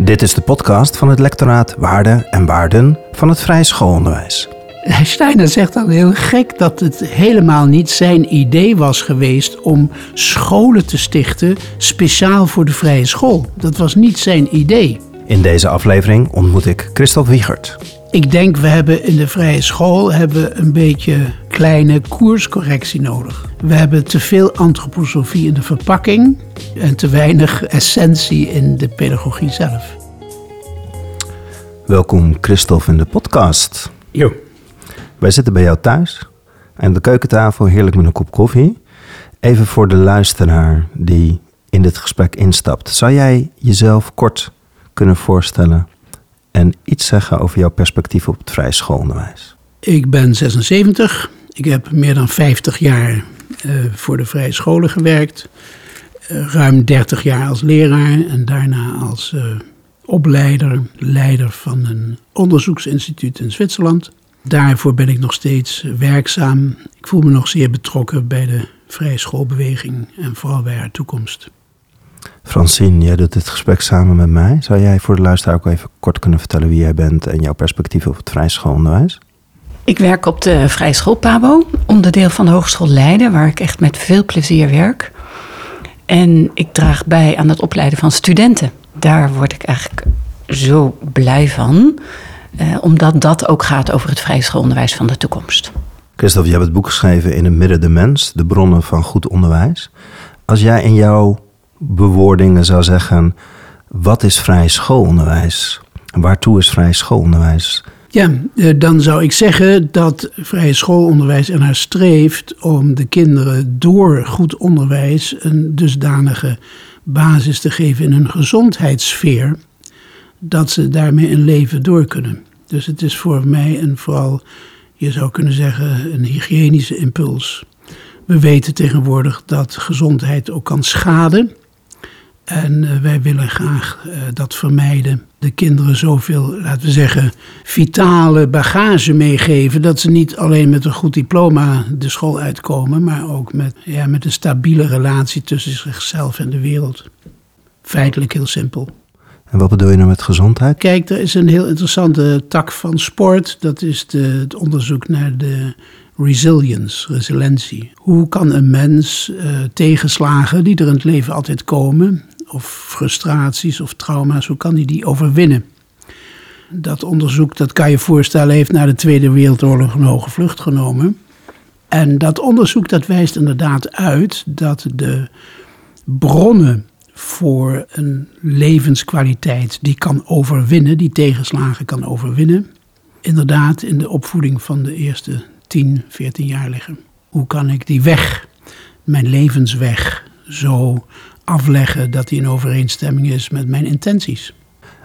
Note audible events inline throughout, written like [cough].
Dit is de podcast van het lectoraat Waarden en Waarden van het Vrije Schoolonderwijs. Steiner zegt dan heel gek dat het helemaal niet zijn idee was geweest om scholen te stichten speciaal voor de vrije school. Dat was niet zijn idee. In deze aflevering ontmoet ik Christophe Wiegert. Ik denk we hebben in de vrije school hebben een beetje kleine koerscorrectie nodig. We hebben te veel antroposofie in de verpakking en te weinig essentie in de pedagogie zelf. Welkom Christophe in de podcast. Jo. Wij zitten bij jou thuis aan de keukentafel, heerlijk met een kop koffie. Even voor de luisteraar die in dit gesprek instapt. Zou jij jezelf kort kunnen voorstellen en iets zeggen over jouw perspectief op het vrije schoolonderwijs? Ik ben 76. Ik heb meer dan 50 jaar uh, voor de vrije scholen gewerkt. Uh, ruim 30 jaar als leraar en daarna als uh, opleider, leider van een onderzoeksinstituut in Zwitserland. Daarvoor ben ik nog steeds werkzaam. Ik voel me nog zeer betrokken bij de vrije schoolbeweging en vooral bij haar toekomst. Francine, jij doet dit gesprek samen met mij. Zou jij voor de luisteraar ook even kort kunnen vertellen wie jij bent en jouw perspectief op het vrije schoolonderwijs? Ik werk op de Vrije School Pabo, onderdeel van de Hogeschool Leiden, waar ik echt met veel plezier werk. En ik draag bij aan het opleiden van studenten. Daar word ik eigenlijk zo blij van, eh, omdat dat ook gaat over het vrije schoolonderwijs van de toekomst. Christophe, je hebt het boek geschreven In het midden de mens, de bronnen van goed onderwijs. Als jij in jouw bewoordingen zou zeggen, wat is vrij schoolonderwijs? Waartoe is vrij schoolonderwijs? Ja, dan zou ik zeggen dat vrije schoolonderwijs ernaar streeft om de kinderen door goed onderwijs een dusdanige basis te geven in hun gezondheidssfeer, dat ze daarmee een leven door kunnen. Dus het is voor mij een vooral, je zou kunnen zeggen, een hygiënische impuls. We weten tegenwoordig dat gezondheid ook kan schaden. En uh, wij willen graag uh, dat vermijden. De kinderen zoveel, laten we zeggen, vitale bagage meegeven. Dat ze niet alleen met een goed diploma de school uitkomen, maar ook met, ja, met een stabiele relatie tussen zichzelf en de wereld. Feitelijk heel simpel. En wat bedoel je nou met gezondheid? Kijk, er is een heel interessante tak van sport. Dat is de, het onderzoek naar de resilience, resilientie. Hoe kan een mens uh, tegenslagen die er in het leven altijd komen, of frustraties of trauma's, hoe kan hij die overwinnen? Dat onderzoek, dat kan je voorstellen, heeft na de Tweede Wereldoorlog een hoge vlucht genomen. En dat onderzoek dat wijst inderdaad uit dat de bronnen voor een levenskwaliteit die kan overwinnen, die tegenslagen kan overwinnen, inderdaad in de opvoeding van de eerste 10, 14 jaar liggen. Hoe kan ik die weg, mijn levensweg, zo afleggen dat die in overeenstemming is met mijn intenties?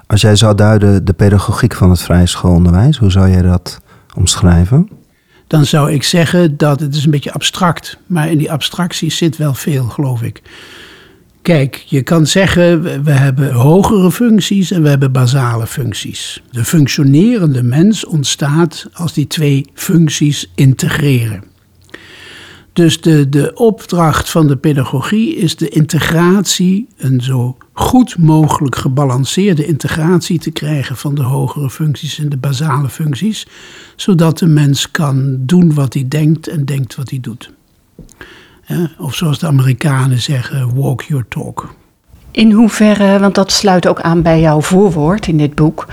Als jij zou duiden de pedagogiek van het vrije schoolonderwijs, hoe zou jij dat omschrijven? Dan zou ik zeggen dat het is een beetje abstract, maar in die abstractie zit wel veel, geloof ik. Kijk, je kan zeggen, we hebben hogere functies en we hebben basale functies. De functionerende mens ontstaat als die twee functies integreren. Dus de, de opdracht van de pedagogie is de integratie, een zo goed mogelijk gebalanceerde integratie te krijgen van de hogere functies en de basale functies, zodat de mens kan doen wat hij denkt en denkt wat hij doet. Of zoals de Amerikanen zeggen, walk your talk. In hoeverre, want dat sluit ook aan bij jouw voorwoord in dit boek,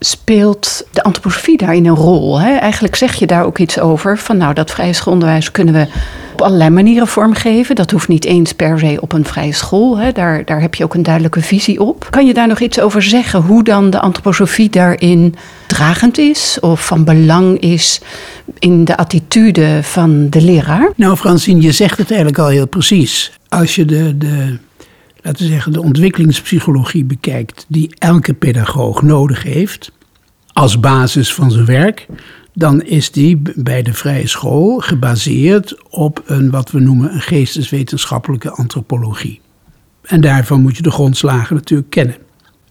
speelt de antroposofie daarin een rol? Hè? Eigenlijk zeg je daar ook iets over van nou, dat vrije schoolonderwijs kunnen we op allerlei manieren vormgeven. Dat hoeft niet eens per se op een vrije school. Hè? Daar, daar heb je ook een duidelijke visie op. Kan je daar nog iets over zeggen? Hoe dan de antroposofie daarin dragend is of van belang is in de attitude van de leraar? Nou, Francine, je zegt het eigenlijk al heel precies. Als je de, de, laten zeggen, de ontwikkelingspsychologie bekijkt, die elke pedagoog nodig heeft als basis van zijn werk, dan is die bij de vrije school gebaseerd op een wat we noemen een geesteswetenschappelijke antropologie. En daarvan moet je de grondslagen natuurlijk kennen.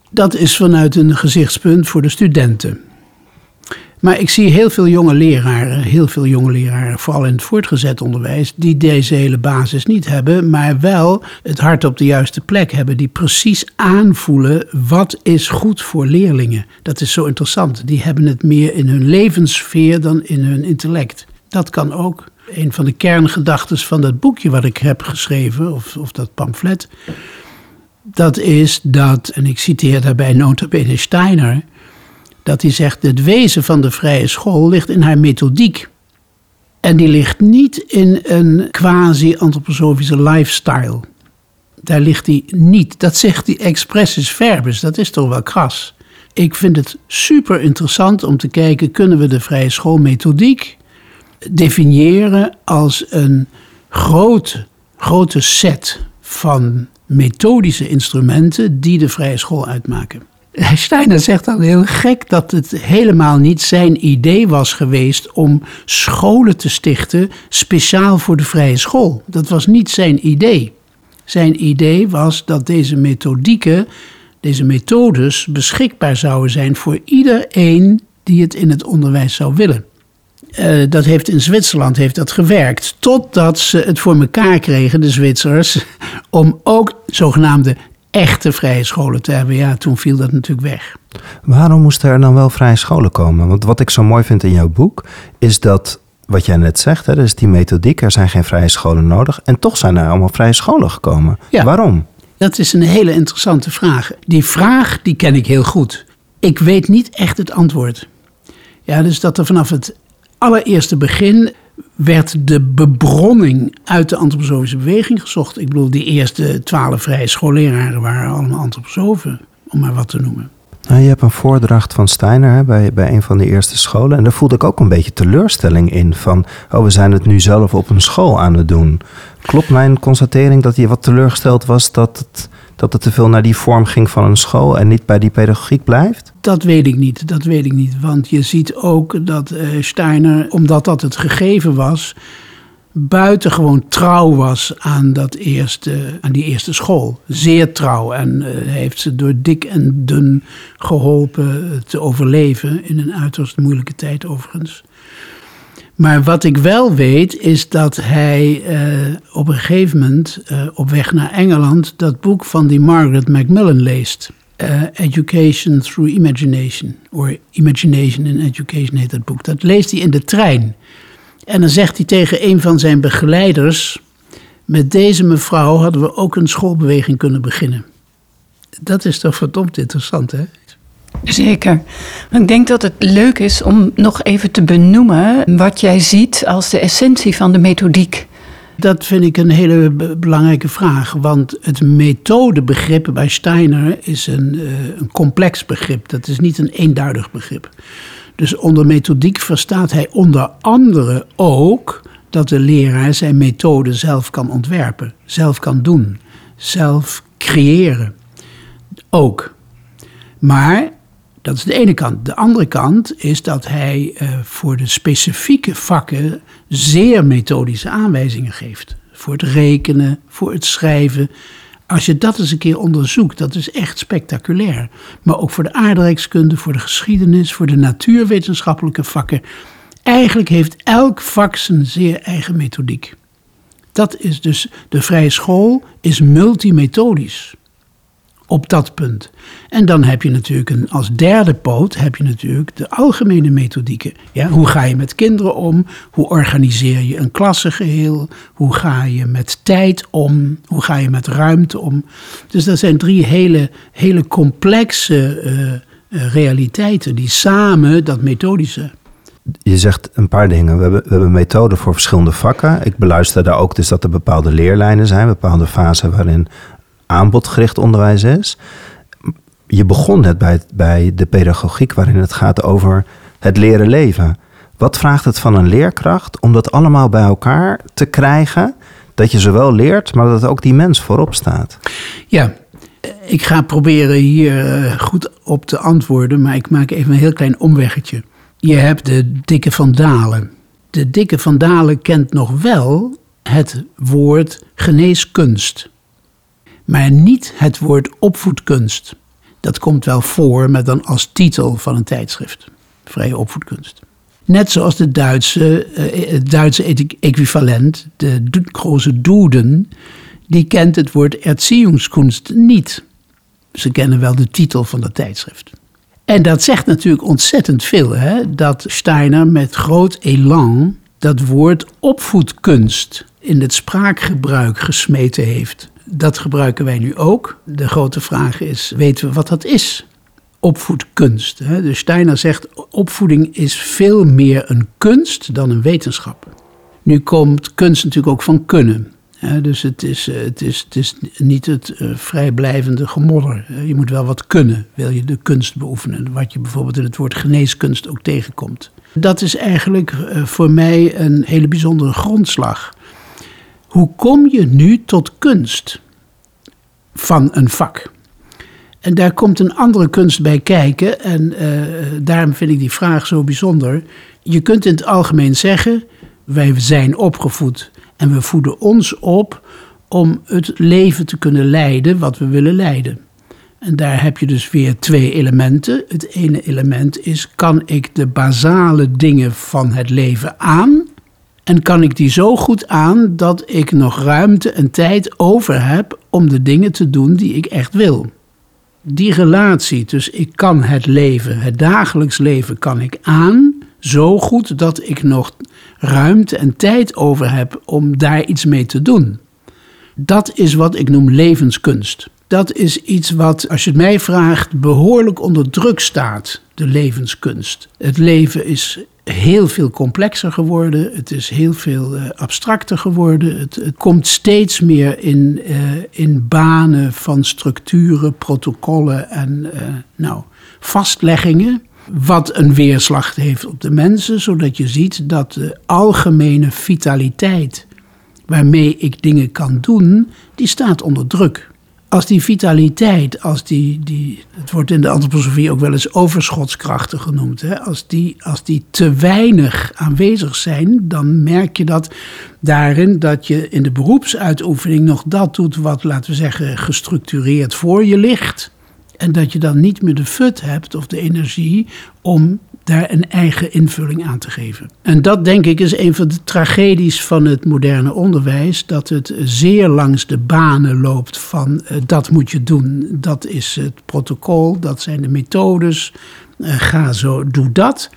Dat is vanuit een gezichtspunt voor de studenten. Maar ik zie heel veel jonge leraren, heel veel jonge leraren, vooral in het voortgezet onderwijs, die deze hele basis niet hebben, maar wel het hart op de juiste plek hebben, die precies aanvoelen wat is goed voor leerlingen. Dat is zo interessant. Die hebben het meer in hun levenssfeer dan in hun intellect. Dat kan ook. Een van de kerngedachten van dat boekje wat ik heb geschreven, of, of dat pamflet, dat is dat, en ik citeer daarbij nota bene Steiner, dat hij zegt: het wezen van de vrije school ligt in haar methodiek. En die ligt niet in een quasi-antroposofische lifestyle. Daar ligt die niet. Dat zegt die expressis verbis. Dat is toch wel kras. Ik vind het super interessant om te kijken: kunnen we de vrije schoolmethodiek definiëren als een grote, grote set van methodische instrumenten die de vrije school uitmaken. [laughs] Steiner zegt dan heel gek dat het helemaal niet zijn idee was geweest om scholen te stichten speciaal voor de vrije school. Dat was niet zijn idee. Zijn idee was dat deze methodieken, deze methodes beschikbaar zouden zijn voor iedereen die het in het onderwijs zou willen. Uh, dat heeft in Zwitserland heeft dat gewerkt. Totdat ze het voor elkaar kregen, de Zwitsers, [laughs] om ook zogenaamde echte vrije scholen te hebben. Ja, toen viel dat natuurlijk weg. Waarom moesten er dan wel vrije scholen komen? Want wat ik zo mooi vind in jouw boek, is dat wat jij net zegt, hè, dus die methodiek, er zijn geen vrije scholen nodig. En toch zijn er allemaal vrije scholen gekomen. Ja, Waarom? Dat is een hele interessante vraag. Die vraag, die ken ik heel goed. Ik weet niet echt het antwoord. Ja, dus dat er vanaf het allereerste begin werd de bebronning uit de antroposofische beweging gezocht. Ik bedoel, die eerste twaalf vrije schoolleraren waren allemaal antroposofen, om maar wat te noemen. Nou, je hebt een voordracht van Steiner hè, bij, bij een van de eerste scholen. En daar voelde ik ook een beetje teleurstelling in. Van, oh, we zijn het nu zelf op een school aan het doen. Klopt mijn constatering dat je wat teleurgesteld was dat het dat het te veel naar die vorm ging van een school en niet bij die pedagogiek blijft? Dat weet ik niet, dat weet ik niet. Want je ziet ook dat uh, Steiner, omdat dat het gegeven was, buitengewoon trouw was aan, dat eerste, aan die eerste school. Zeer trouw en uh, heeft ze door dik en dun geholpen te overleven in een uiterst moeilijke tijd overigens. Maar wat ik wel weet is dat hij uh, op een gegeven moment uh, op weg naar Engeland dat boek van die Margaret Macmillan leest. Uh, Education Through Imagination, of Imagination in Education heet dat boek. Dat leest hij in de trein. En dan zegt hij tegen een van zijn begeleiders: Met deze mevrouw hadden we ook een schoolbeweging kunnen beginnen. Dat is toch verdomd interessant, hè? Zeker. ik denk dat het leuk is om nog even te benoemen wat jij ziet als de essentie van de methodiek. Dat vind ik een hele belangrijke vraag. Want het methodebegrip bij Steiner is een, uh, een complex begrip. Dat is niet een eenduidig begrip. Dus onder methodiek verstaat hij onder andere ook dat de leraar zijn methode zelf kan ontwerpen, zelf kan doen, zelf creëren. Ook. Maar dat is de ene kant. De andere kant is dat hij uh, voor de specifieke vakken zeer methodische aanwijzingen geeft. Voor het rekenen, voor het schrijven. Als je dat eens een keer onderzoekt, dat is echt spectaculair. Maar ook voor de aardrijkskunde, voor de geschiedenis, voor de natuurwetenschappelijke vakken. Eigenlijk heeft elk vak zijn zeer eigen methodiek. Dat is dus, de vrije school is multimethodisch op dat punt. En dan heb je natuurlijk een, als derde poot heb je natuurlijk de algemene methodieken. Ja, hoe ga je met kinderen om? Hoe organiseer je een klassengeheel? Hoe ga je met tijd om? Hoe ga je met ruimte om? Dus dat zijn drie hele, hele complexe uh, realiteiten die samen dat methodische je zegt een paar dingen. We hebben, we hebben methoden voor verschillende vakken. Ik beluister daar ook dus dat er bepaalde leerlijnen zijn, bepaalde fasen waarin aanbodgericht onderwijs is. Je begon net bij, bij de pedagogiek, waarin het gaat over het leren leven. Wat vraagt het van een leerkracht om dat allemaal bij elkaar te krijgen? Dat je zowel leert, maar dat ook die mens voorop staat. Ja, ik ga proberen hier eh, goed op te antwoorden, maar ik maak even een heel klein omweggetje. Je hebt de dikke van Dalen. De dikke van Dalen kent nog wel het woord geneeskunst maar niet het woord opvoedkunst. Dat komt wel voor, maar dan als titel van een tijdschrift. vrije opvoedkunst. Net zoals de Duitse, uh, het Duitse equivalent, de grote Duden, die kent het woord Erziehungskunst niet. Ze kennen wel de titel van dat tijdschrift. En dat zegt natuurlijk ontzettend veel, hè? dat Steiner met groot elan dat woord opvoedkunst in het spraakgebruik gesmeten heeft. Dat gebruiken wij nu ook. De grote vraag is, weten we wat dat is? Opvoedkunst. Hè? Dus Steiner zegt, opvoeding is veel meer een kunst dan een wetenschap. Nu komt kunst natuurlijk ook van kunnen. dus het is, eh, het, is, het is niet het uh, vrijblijvende gemodder. Je moet wel wat kunnen, wil je de kunst beoefenen. Wat je bijvoorbeeld in het woord geneeskunst ook tegenkomt. Dat is eigenlijk eh, voor mij een hele bijzondere grondslag. Hoe kom je nu tot kunst van een vak? En daar komt een andere kunst bij kijken. En uh, daarom vind ik die vraag zo bijzonder. Je kunt in het algemeen zeggen: wij zijn opgevoed en we voeden ons op om het leven te kunnen leiden wat we willen leiden. En daar heb je dus weer twee elementen. Het ene element is: kan ik de basale dingen van het leven aan? En kan ik die zo goed aan dat ik nog ruimte en tijd over heb om de dingen te doen die ik echt wil? Die relatie, dus ik kan het leven, het dagelijks leven, kan ik aan zo goed dat ik nog ruimte en tijd over heb om daar iets mee te doen. Dat is wat ik noem levenskunst dat is iets wat, als je het mij vraagt, behoorlijk onder druk staat, de levenskunst. Het leven is heel veel complexer geworden, het is heel veel uh, abstracter geworden. Het, komt steeds meer in, uh, in banen van structuren, protocollen en uh, nou, vastleggingen. Wat een weerslag heeft op de mensen, zodat je ziet dat de algemene vitaliteit waarmee ik dingen kan doen, die staat onder druk als die vitaliteit, als die, die, het wordt in de antroposofie ook wel eens overschotskrachten genoemd, hè, als, die, als die te weinig aanwezig zijn, dan merk je dat daarin dat je in de beroepsuitoefening nog dat doet wat, laten we zeggen, gestructureerd voor je ligt. En dat je dan niet meer de fut hebt of de energie om daar een eigen invulling aan te geven. En dat denk ik is een van de tragedies van het moderne onderwijs, dat het zeer langs de banen loopt van uh, dat moet je doen, dat is het protocol, dat zijn de methodes, uh, ga zo, doe dat.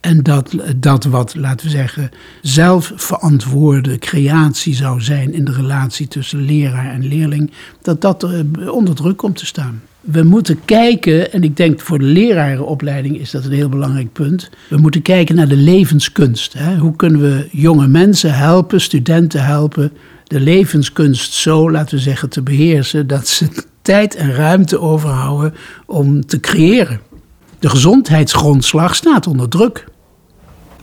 En dat, dat wat, laten we zeggen, zelfverantwoorde creatie zou zijn in de relatie tussen leraar en leerling, dat dat onder druk komt te staan we moeten kijken, en ik denk voor de lerarenopleiding is dat een heel belangrijk punt. We moeten kijken naar de levenskunst. Hè? Hoe kunnen we jonge mensen helpen, studenten helpen, de levenskunst zo, laten we zeggen, te beheersen dat ze tijd en ruimte overhouden om te creëren. De gezondheidsgrondslag staat onder druk.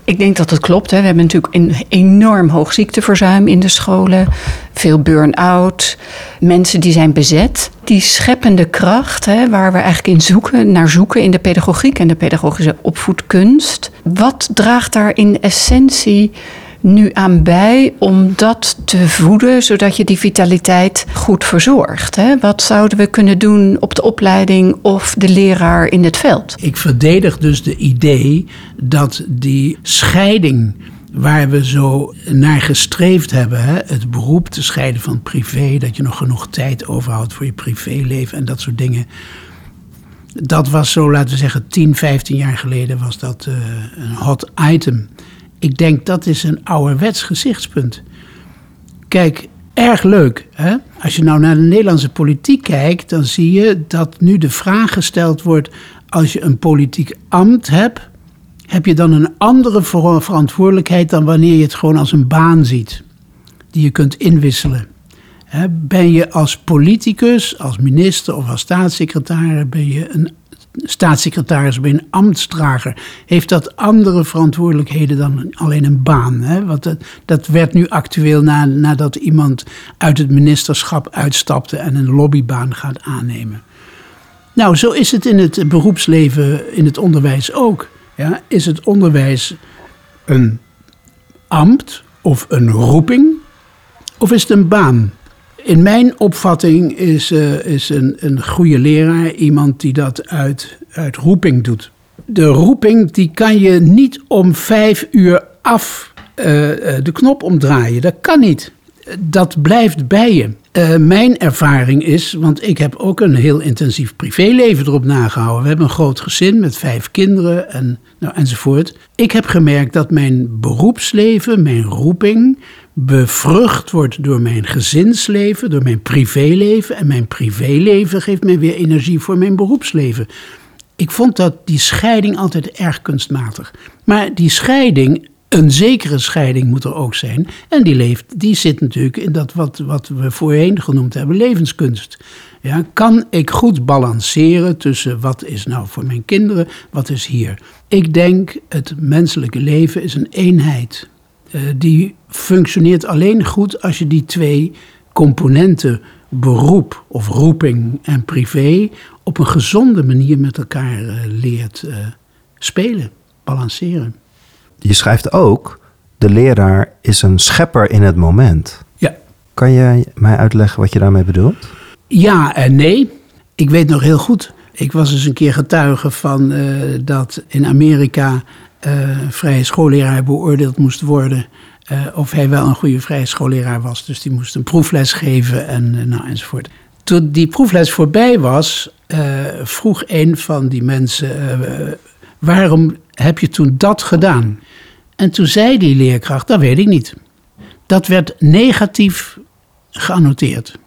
Ik denk dat het klopt. Hè. We hebben natuurlijk een enorm hoog ziekteverzuim in de scholen. Veel burn-out. Mensen die zijn bezet. Die scheppende kracht, hè, waar we eigenlijk in zoeken, naar zoeken in de pedagogiek en de pedagogische opvoedkunst. Wat draagt daar in essentie nu aan bij om dat te voeden, zodat je die vitaliteit goed verzorgt? Hè? Wat zouden we kunnen doen op de opleiding of de leraar in het veld? Ik verdedig dus de idee dat die scheiding waar we zo naar gestreefd hebben. Hè? Het beroep te scheiden van privé, dat je nog genoeg tijd overhoudt voor je privéleven en dat soort dingen. Dat was zo, laten we zeggen, 10, 15 jaar geleden was dat uh, een hot item. Ik denk dat is een ouderwets gezichtspunt. Kijk, erg leuk. Hè? Als je nou naar de Nederlandse politiek kijkt, dan zie je dat nu de vraag gesteld wordt: als je een politiek ambt hebt, heb je dan een andere verantwoordelijkheid dan wanneer je het gewoon als een baan ziet, die je kunt inwisselen. Ben je als politicus, als minister of als staatssecretaris, ben je een staatssecretaris bij een ambtsdrager, heeft dat andere verantwoordelijkheden dan alleen een baan. Hè? Want dat, dat werd nu actueel na, nadat iemand uit het ministerschap uitstapte en een lobbybaan gaat aannemen. Nou, zo is het in het beroepsleven, in het onderwijs ook. Ja? Is het onderwijs een ambt of een roeping? Of is het een baan? In mijn opvatting is, uh, is een, een goede leraar iemand die dat uit, uit roeping doet. de roeping die kan je niet om vijf uur af eh, eh, de knop omdraaien. Dat kan niet. Dat blijft bij je. Uh, mijn ervaring is, want ik heb ook een heel intensief privéleven erop nagehouden. We hebben een groot gezin met vijf kinderen en, nou, enzovoort. Ik heb gemerkt dat mijn beroepsleven, mijn roeping, bevrucht wordt door mijn gezinsleven, door mijn privéleven. En mijn privéleven geeft mij weer energie voor mijn beroepsleven. Ik vond dat die scheiding altijd erg kunstmatig. Maar die scheiding, een zekere scheiding moet er ook zijn. En die, leeft, die zit natuurlijk in dat wat, wat we voorheen genoemd hebben, levenskunst. Ja, kan ik goed balanceren tussen wat is nou voor mijn kinderen, wat is hier? Ik denk het menselijke leven is een eenheid. Uh, die functioneert alleen goed als je die twee componenten, beroep of roeping en privé, op een gezonde manier met elkaar uh, leert uh, spelen, balanceren. Je schrijft ook, de leraar is een schepper in het moment. Ja. Kan jij mij uitleggen wat je daarmee bedoelt? Ja en nee. Ik weet nog heel goed. Ik was eens een keer getuige van uh, dat in Amerika uh, vrije schoolleraar beoordeeld moest worden. Uh, of hij wel een goede vrije schoolleraar was. Dus die moest een proefles geven en nou, enzovoort. Toen die proefles voorbij was, vroeg een van die mensen: waarom heb je toen dat gedaan? En toen zei die leerkracht, dat weet ik niet. Dat werd negatief geannoteerd.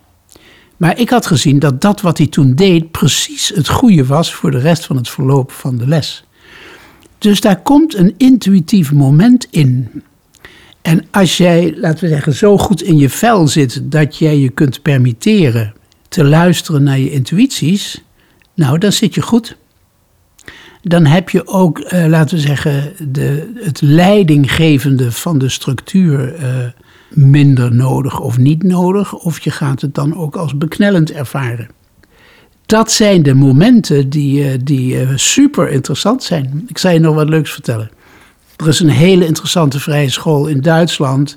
Maar ik had gezien dat dat wat hij toen deed precies het goede was voor de rest van het verloop van de les. Dus daar komt een intuïtief moment in. En als jij, laten we zeggen, zo goed in je vel zit dat jij je kunt permitteren te luisteren naar je intuïties, nou, dan zit je goed dan heb je ook, uh, laten we zeggen, de, het leidinggevende van de structuur uh, minder nodig of niet nodig. Of je gaat het dan ook als beknellend ervaren. Dat zijn de momenten die, uh, die super interessant zijn. Ik zal je nog wat leuks vertellen. Er is een hele interessante vrije school in Duitsland.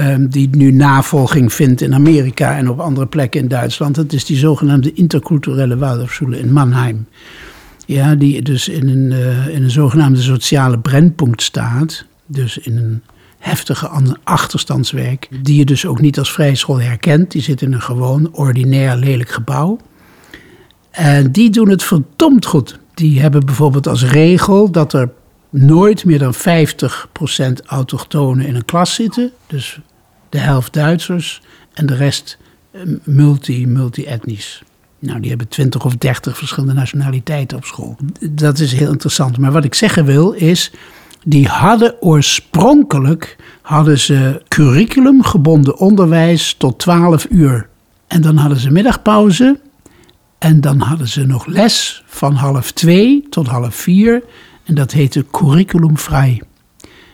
Um, die nu navolging vindt in Amerika en op andere plekken in Duitsland. Dat is die zogenaamde interculturele Waldorfschule in Mannheim. Ja, die dus in een, uh, in een zogenaamde sociale brandpunt staat. Dus in een heftige achterstandswerk. Die je dus ook niet als vrijschool herkent. Die zit in een gewoon, ordinair, lelijk gebouw. En die doen het verdomd goed. Die hebben bijvoorbeeld als regel dat er nooit meer dan 50% autochtonen in een klas zitten. Dus de helft Duitsers en de rest eh, multi, multi-etnisch. Nou, die hebben twintig of dertig verschillende nationaliteiten op school. Dat is heel interessant. Maar wat ik zeggen wil is, die hadden oorspronkelijk hadden ze curriculumgebonden onderwijs tot 12 uur. En dan hadden ze middagpauze. En dan hadden ze nog les van half twee tot half vier. En dat heette curriculumvrij.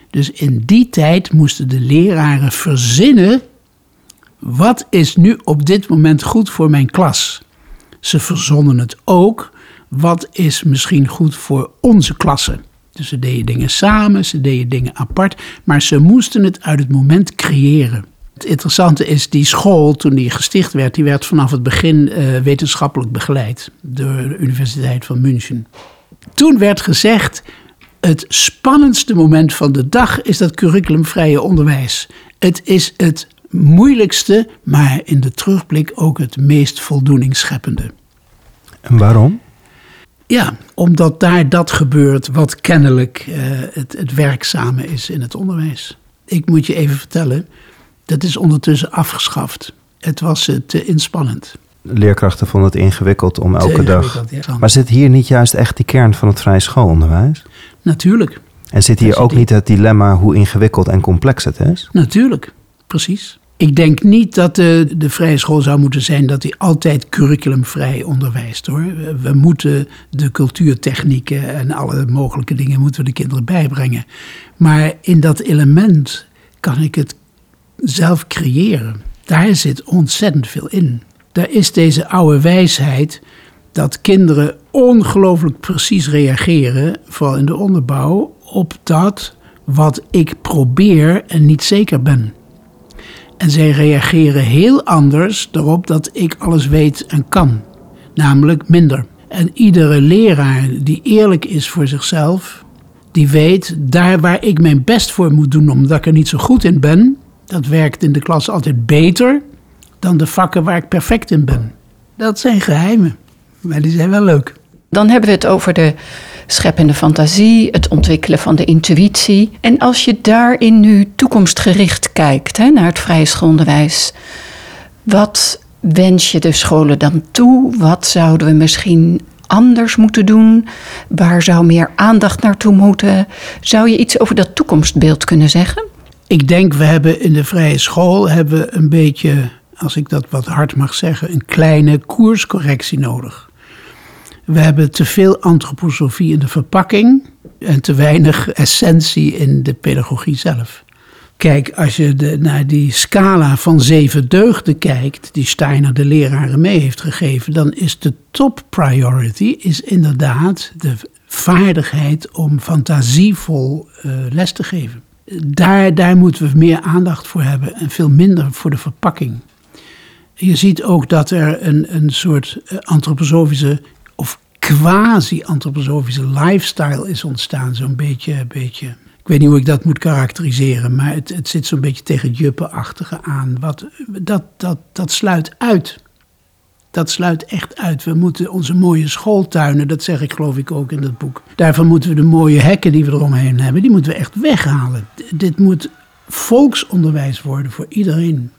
Dus in die tijd moesten de leraren verzinnen. Wat is nu op dit moment goed voor mijn klas? Ze verzonnen het ook. Wat is misschien goed voor onze klasse? Dus ze deden dingen samen, ze deden dingen apart, maar ze moesten het uit het moment creëren. Het interessante is, die school, toen die gesticht werd, die werd vanaf het begin uh, wetenschappelijk begeleid door de Universiteit van München. Toen werd gezegd, het spannendste moment van de dag is dat curriculumvrije onderwijs. Het is het moeilijkste, maar in de terugblik ook het meest voldoeningsscheppende. En waarom? Ja, omdat daar dat gebeurt wat kennelijk uh, het, het werkzame is in het onderwijs. Ik moet je even vertellen, dat is ondertussen afgeschaft. Het was uh, te inspannend. Leerkrachten vonden het ingewikkeld om elke dag. Ja. Maar zit hier niet juist echt die kern van het vrije schoolonderwijs? Natuurlijk. En zit hier ook niet het dilemma hoe ingewikkeld en complex het is? Natuurlijk, precies. Ik denk niet dat de, de vrije school zou moeten zijn dat hij altijd curriculumvrij onderwijst hoor. We moeten de cultuurtechnieken en alle mogelijke dingen moeten we de kinderen bijbrengen. Maar in dat element kan ik het zelf creëren. Daar zit ontzettend veel in. Daar is deze oude wijsheid dat kinderen ongelooflijk precies reageren, vooral in de onderbouw, op dat wat ik probeer en niet zeker ben. En zij reageren heel anders erop dat ik alles weet en kan. Namelijk minder. En iedere leraar die eerlijk is voor zichzelf, die weet daar waar ik mijn best voor moet doen omdat ik er niet zo goed in ben, dat werkt in de klas altijd beter dan de vakken waar ik perfect in ben. Dat zijn geheimen, maar die zijn wel leuk. Dan hebben we het over de scheppende fantasie, het ontwikkelen van de intuïtie. En als je daarin nu toekomstgericht kijkt hè, naar het vrije schoolonderwijs, wat wens je de scholen dan toe? Wat zouden we misschien anders moeten doen? Waar zou meer aandacht naartoe moeten? Zou je iets over dat toekomstbeeld kunnen zeggen? Ik denk, we hebben in de vrije school hebben een beetje, als ik dat wat hard mag zeggen, een kleine koerscorrectie nodig. We hebben te veel antroposofie in de verpakking en te weinig essentie in de pedagogie zelf. Kijk, als je de, naar die scala van zeven deugden kijkt, die Steiner de leraren mee heeft gegeven, dan is de top priority is inderdaad de vaardigheid om fantasievol uh, les te geven. Daar, daar moeten we meer aandacht voor hebben en veel minder voor de verpakking. Je ziet ook dat er een, een soort eh, antroposofische of quasi-antroposofische lifestyle is ontstaan. Zo'n beetje, beetje, ik weet niet hoe ik dat moet karakteriseren, maar het, het zit zo'n beetje tegen juppenachtige aan. Wat, dat, dat, dat sluit uit. Dat sluit echt uit. We moeten onze mooie schooltuinen, dat zeg ik geloof ik ook in dat boek. Daarvan moeten we de mooie hekken die we eromheen hebben, die moeten we echt weghalen. dit moet volksonderwijs worden voor iedereen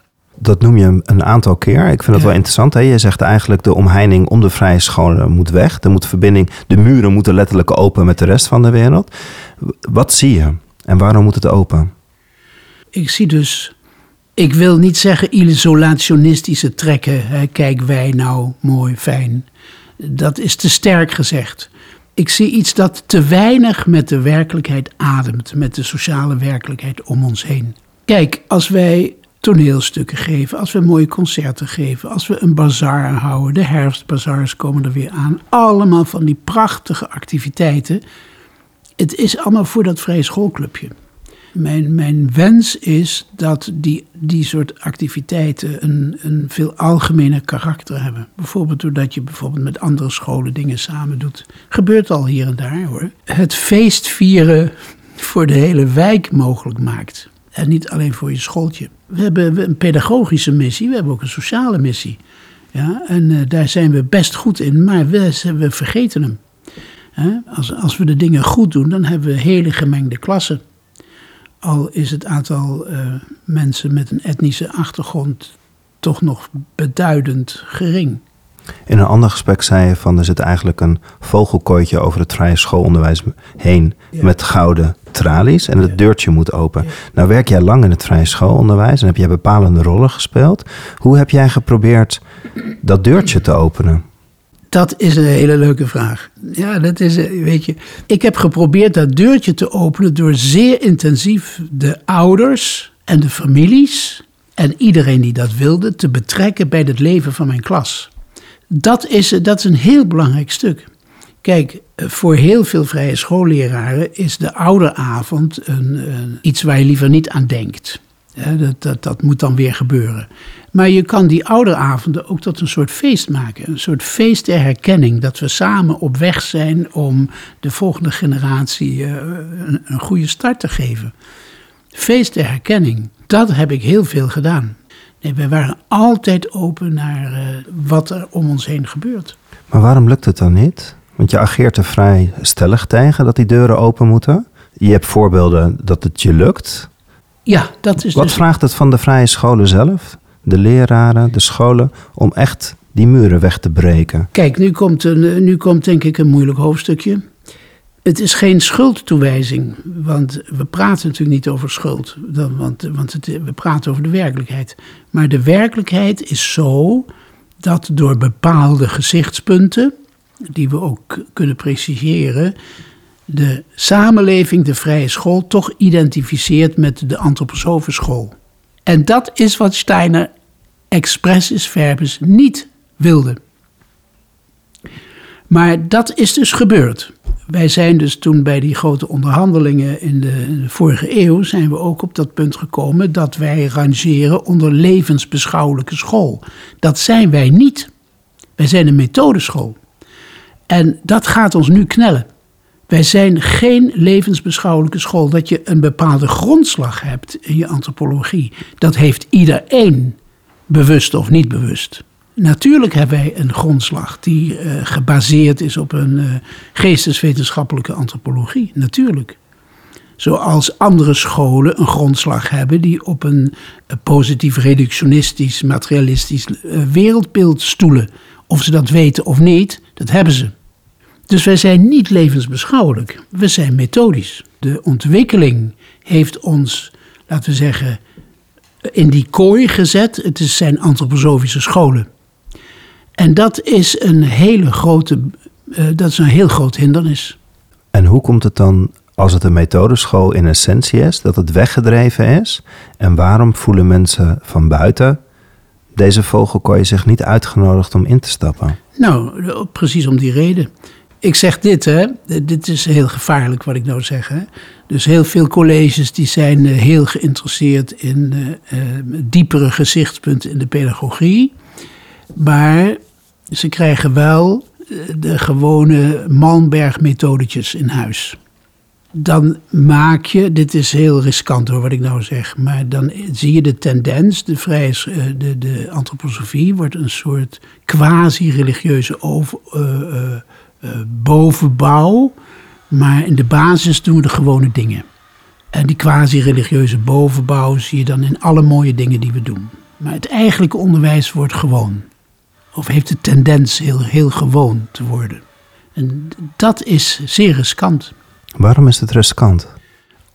dat noem je een aantal keer. Ik vind dat wel interessant. Hè? Je zegt eigenlijk de omheining om de vrije scholen moet weg. Er moet verbinding, de muren moeten letterlijk open met de rest van de wereld. Wat zie je en waarom moet het open? Ik zie dus, ik wil niet zeggen isolationistische trekken. Hè? Kijk wij nou mooi, fijn. Dat is te sterk gezegd. Ik zie iets dat te weinig met de werkelijkheid ademt, met de sociale werkelijkheid om ons heen. Kijk, als wij toneelstukken geven, als we mooie concerten geven, als we een bazaar houden, de herfstbazaars komen er weer aan. Allemaal van die prachtige activiteiten. Het is allemaal voor dat vrije schoolclubje. Mijn, mijn wens is dat die, die soort activiteiten een, een veel algemener karakter hebben. Bijvoorbeeld doordat je bijvoorbeeld met andere scholen dingen samen doet. Gebeurt al hier en daar hoor. Het feestvieren voor de hele wijk mogelijk maakt. En niet alleen voor je schooltje. We hebben een pedagogische missie, we hebben ook een sociale missie. Ja, en uh, daar zijn we best goed in, maar we, we vergeten hem. Als, als we de dingen goed doen, dan hebben we hele gemengde klassen. Al is het aantal uh, mensen met een etnische achtergrond toch nog beduidend gering. In een ander gesprek zei je van er zit eigenlijk een vogelkooitje over het vrije schoolonderwijs heen met gouden tralies en het deurtje moet open. Nou werk jij lang in het vrije schoolonderwijs en heb jij bepalende rollen gespeeld. Hoe heb jij geprobeerd dat deurtje te openen? Dat is een hele leuke vraag. Ja, dat is, eh, weet je. Ik heb geprobeerd dat deurtje te openen door zeer intensief de ouders en de families en iedereen die dat wilde te betrekken bij het leven van mijn klas. Dat is, dat is een heel belangrijk stuk. Kijk, voor heel veel vrije schoolleraren is de ouderavond een, een, iets waar je liever niet aan denkt. dat, dat, dat moet dan weer gebeuren. Maar je kan die ouderavonden ook tot een soort feest maken. Een soort feest der herkenning. Dat we samen op weg zijn om de volgende generatie eh, een, een goede start te geven. Feest der herkenning. Dat heb ik heel veel gedaan. Nee, we waren altijd open naar uh, wat er om ons heen gebeurt. Maar waarom lukt het dan niet? Want je ageert er vrij stellig tegen dat die deuren open moeten. Je hebt voorbeelden dat het je lukt. Ja, dat is. Wat dus... vraagt het van de vrije scholen zelf, de leraren, de scholen, om echt die muren weg te breken? Kijk, nu komt, een, nu komt denk ik een moeilijk hoofdstukje. Het is geen schuldtoewijzing, want we praten natuurlijk niet over schuld, want, want het, we praten over de werkelijkheid. Maar de werkelijkheid is zo dat door bepaalde gezichtspunten, die we ook kunnen preciseren, de samenleving, de vrije school, toch identificeert met de antroposofenschool. En dat is wat Steiner expressis verbis niet wilde. Maar dat is dus gebeurd. Wij zijn dus toen bij die grote onderhandelingen in de, in de, vorige eeuw, zijn we ook op dat punt gekomen dat wij rangeren onder levensbeschouwelijke school. Dat zijn wij niet. Wij zijn een methodeschool. En dat gaat ons nu knellen. Wij zijn geen levensbeschouwelijke school. Dat je een bepaalde grondslag hebt in je antropologie, dat heeft iedereen, bewust of niet bewust. Natuurlijk hebben wij een grondslag die uh, gebaseerd is op een uh, geesteswetenschappelijke antropologie. Natuurlijk. Zoals andere scholen een grondslag hebben die op een, een positief reductionistisch, materialistisch wereldbeeld stoelen. Of ze dat weten of niet, dat hebben ze. Dus wij zijn niet levensbeschouwelijk, we zijn methodisch. De ontwikkeling heeft ons, laten we zeggen, in die kooi gezet. Het zijn antroposofische scholen. En dat is een hele grote, uh, dat is een heel groot hindernis. En hoe komt het dan, als het een methodeschool in essentie is, dat het weggedreven is? En waarom voelen mensen van buiten deze vogelkooi zich niet uitgenodigd om in te stappen? Nou, precies om die reden. Ik zeg dit, hè. Dit is heel gevaarlijk wat ik nou zeg. Hè. Dus heel veel colleges die zijn uh, heel geïnteresseerd in uh, diepere gezichtspunten in de pedagogie. Maar ze krijgen wel de gewone Malmberg-methodetjes in huis. Dan maak je, dit is heel riskant hoor wat ik nou zeg, maar dan zie je de tendens, de, vrije, de, de antroposofie wordt een soort quasi-religieuze over, bovenbouw, maar in de basis doen we de gewone dingen. En die quasi-religieuze bovenbouw zie je dan in alle mooie dingen die we doen. Maar het eigenlijke onderwijs wordt gewoon. Of heeft de tendens heel, heel gewoon te worden. En dat is zeer riskant. Waarom is het riskant?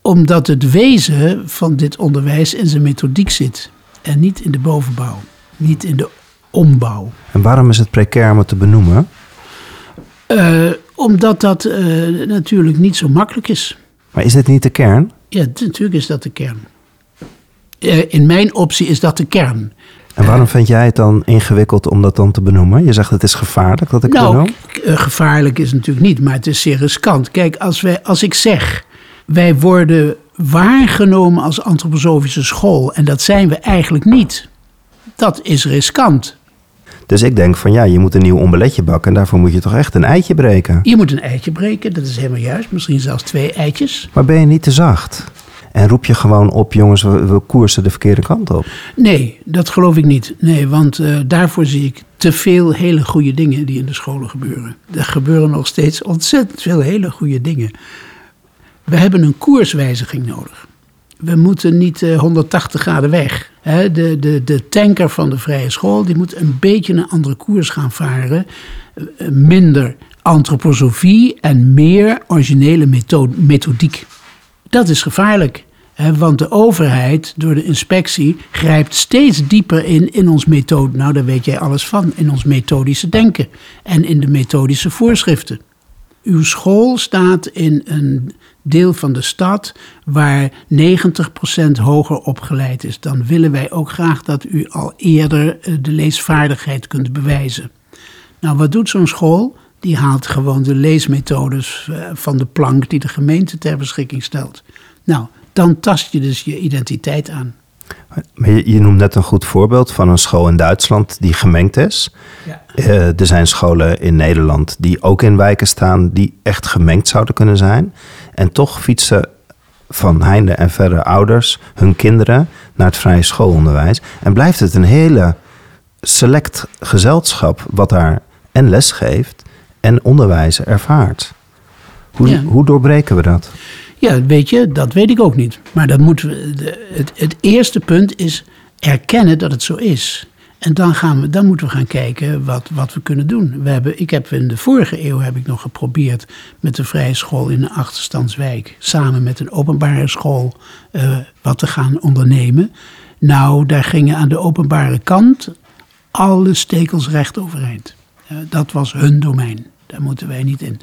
Omdat het wezen van dit onderwijs in zijn methodiek zit. En niet in de bovenbouw. Niet in de ombouw. En waarom is het precair om het te benoemen? Uh, omdat dat uh, natuurlijk niet zo makkelijk is. Maar is dit niet de kern? Ja, natuurlijk is dat de kern. Uh, in mijn optie is dat de kern. En waarom vind jij het dan ingewikkeld om dat dan te benoemen? Je zegt het is gevaarlijk dat ik nou, benoem. gevaarlijk is het natuurlijk niet, maar het is zeer riskant. Kijk, als, wij, als ik zeg, wij worden waargenomen als antroposofische school en dat zijn we eigenlijk niet. Dat is riskant. Dus ik denk van ja, je moet een nieuw omeletje bakken. En daarvoor moet je toch echt een eitje breken. Je moet een eitje breken, dat is helemaal juist. Misschien zelfs twee eitjes. Maar ben je niet te zacht? En roep je gewoon op, jongens, we, we koersen de verkeerde kant op? Nee, dat geloof ik niet. Nee, want uh, daarvoor zie ik te veel hele goede dingen die in de scholen gebeuren. Er gebeuren nog steeds ontzettend veel hele goede dingen. We hebben een koerswijziging nodig. We moeten niet uh, 180 graden weg. De, de, de tanker van de vrije school die moet een beetje een andere koers gaan varen. Uh, minder antroposofie en meer originele methodiek. Dat is gevaarlijk. Want de overheid, door de inspectie, grijpt steeds dieper in in ons methode. Nou, daar weet jij alles van. In ons methodische denken en in de methodische voorschriften. Uw school staat in een deel van de stad waar 90% hoger opgeleid is. Dan willen wij ook graag dat u al eerder de leesvaardigheid kunt bewijzen. Nou, wat doet zo'n school? Die haalt gewoon de leesmethodes van de plank die de gemeente ter beschikking stelt. Nou, dan tast je dus je identiteit aan. Maar je, je noemt net een goed voorbeeld van een school in Duitsland die gemengd is. Ja. Uh, er zijn scholen in Nederland die ook in wijken staan die echt gemengd zouden kunnen zijn. En toch fietsen van heinde en verre ouders hun kinderen naar het vrije schoolonderwijs. En blijft het een hele select gezelschap wat daar en les geeft en onderwijs ervaart. Hoe, ja. hoe doorbreken we dat? Ja, weet je, dat weet ik ook niet. Maar dat moeten we, de, het, eerste punt is erkennen dat het zo is. En dan, gaan we, dan moeten we gaan kijken wat, wat we kunnen doen. We hebben, ik heb in de vorige eeuw heb ik nog geprobeerd met de vrije school in een achterstandswijk, samen met een openbare school, uh, wat te gaan ondernemen. Nou, daar gingen aan de openbare kant alle stekels recht overeind. Uh, dat was hun domein. Daar moeten wij niet in.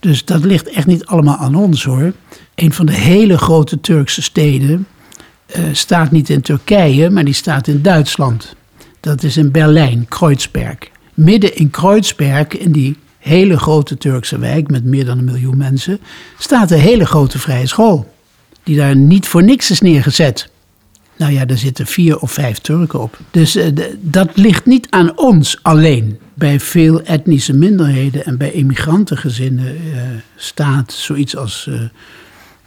Dus dat ligt echt niet allemaal aan ons hoor. Een van de hele grote Turkse steden uh, staat niet in Turkije, maar die staat in Duitsland. Dat is in Berlijn, Kreuzberg. Midden in Kreuzberg, in die hele grote Turkse wijk met meer dan een miljoen mensen, staat een hele grote vrije school. Die daar niet voor niks is neergezet. Nou ja, daar zitten vier of vijf Turken op. Dus eh, dat ligt niet aan ons alleen. Bij veel etnische minderheden en bij immigrantengezinnen eh, staat zoiets als eh,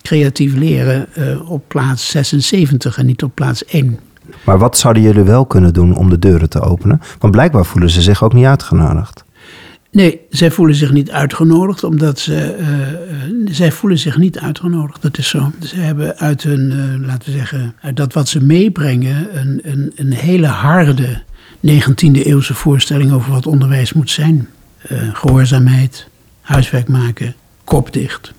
creatief leren eh, op plaats 76 en niet op plaats 1. Maar wat zouden jullie wel kunnen doen om de deuren te openen? Want blijkbaar voelen ze zich ook niet uitgenodigd. Nee, zij voelen zich niet uitgenodigd, omdat ze. eh, eh, zij voelen zich niet uitgenodigd, dat is zo. Ze hebben uit hun, laten we zeggen, uit dat wat ze meebrengen, een, een, een hele harde 19e eeuwse voorstelling over wat onderwijs moet zijn: Eh, gehoorzaamheid, huiswerk maken, kop dicht.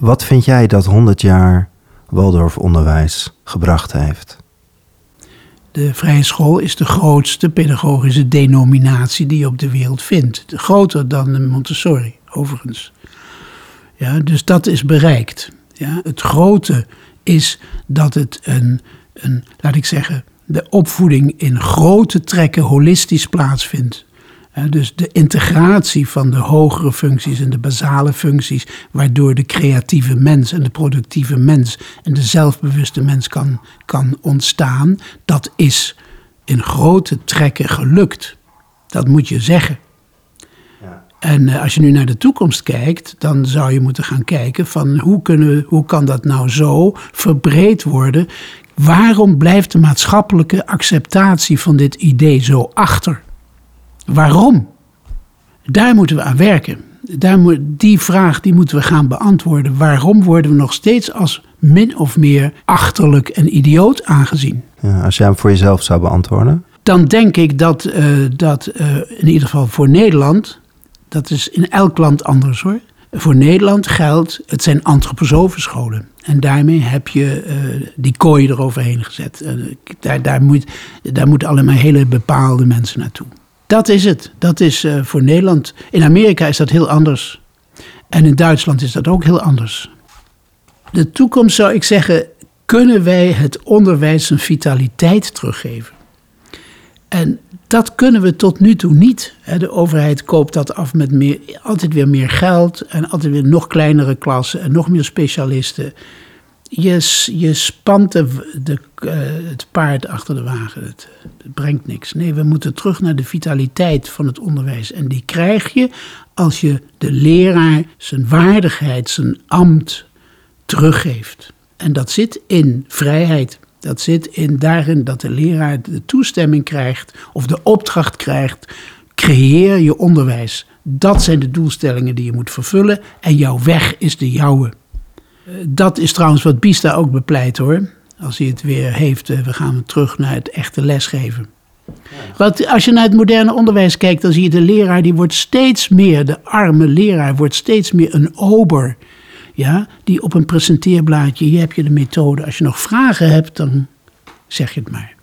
Wat vind jij dat 100 jaar Waldorf-onderwijs gebracht heeft? De vrije school is de grootste pedagogische denominatie die je op de wereld vindt. Groter dan de Montessori, overigens. Ja, dus dat is bereikt. Ja, het grote is dat het een, een, laat ik zeggen, de opvoeding in grote trekken holistisch plaatsvindt. Dus de integratie van de hogere functies en de basale functies, waardoor de creatieve mens en de productieve mens en de zelfbewuste mens kan, kan ontstaan, dat is in grote trekken gelukt. Dat moet je zeggen. En eh, als je nu naar de toekomst kijkt, dan zou je moeten gaan kijken van hoe, kunnen, hoe kan dat nou zo verbreed worden? Waarom blijft de maatschappelijke acceptatie van dit idee zo achter? Waarom? Daar moeten we aan werken. Daar moet, die vraag die moeten we gaan beantwoorden. Waarom worden we nog steeds als min of meer achterlijk en idioot aangezien? Ja, als jij hem voor jezelf zou beantwoorden. dan denk ik dat, eh, dat eh, in ieder geval voor Nederland, dat is in elk land anders hoor. Voor Nederland geldt, het zijn antroposofenscholen. En daarmee heb je eh, die kooi eroverheen gezet. Daar, daar, moet, daar moeten allemaal hele bepaalde mensen naartoe. Dat is het. Dat is eh, voor Nederland. In Amerika is dat heel anders. En in Duitsland is dat ook heel anders. De toekomst zou ik zeggen, kunnen wij het onderwijs een vitaliteit teruggeven? En dat kunnen we tot nu toe niet. De overheid koopt dat af met meer, altijd weer meer geld en altijd weer nog kleinere klassen en nog meer specialisten. Je, je spant de, eh, het paard achter de wagen. Het, het brengt niks. Nee, we moeten terug naar de vitaliteit van het onderwijs. En die krijg je als je de leraar zijn waardigheid, zijn ambt teruggeeft. En dat zit in vrijheid. Dat zit in daarin dat de leraar de toestemming krijgt of de opdracht krijgt. Creëer je onderwijs. Dat zijn de doelstellingen die je moet vervullen. En jouw weg is de jouwe. Dat is trouwens wat Bista ook bepleit hoor. Als hij het weer heeft, eh, we gaan terug naar het echte lesgeven. Want als je naar het moderne onderwijs kijkt, dan zie je de leraar, die wordt steeds meer, de arme leraar wordt steeds meer een ober. Ja, die op een presenteerblaadje, hier heb je de methode. Als je nog vragen hebt, dan zeg je het maar.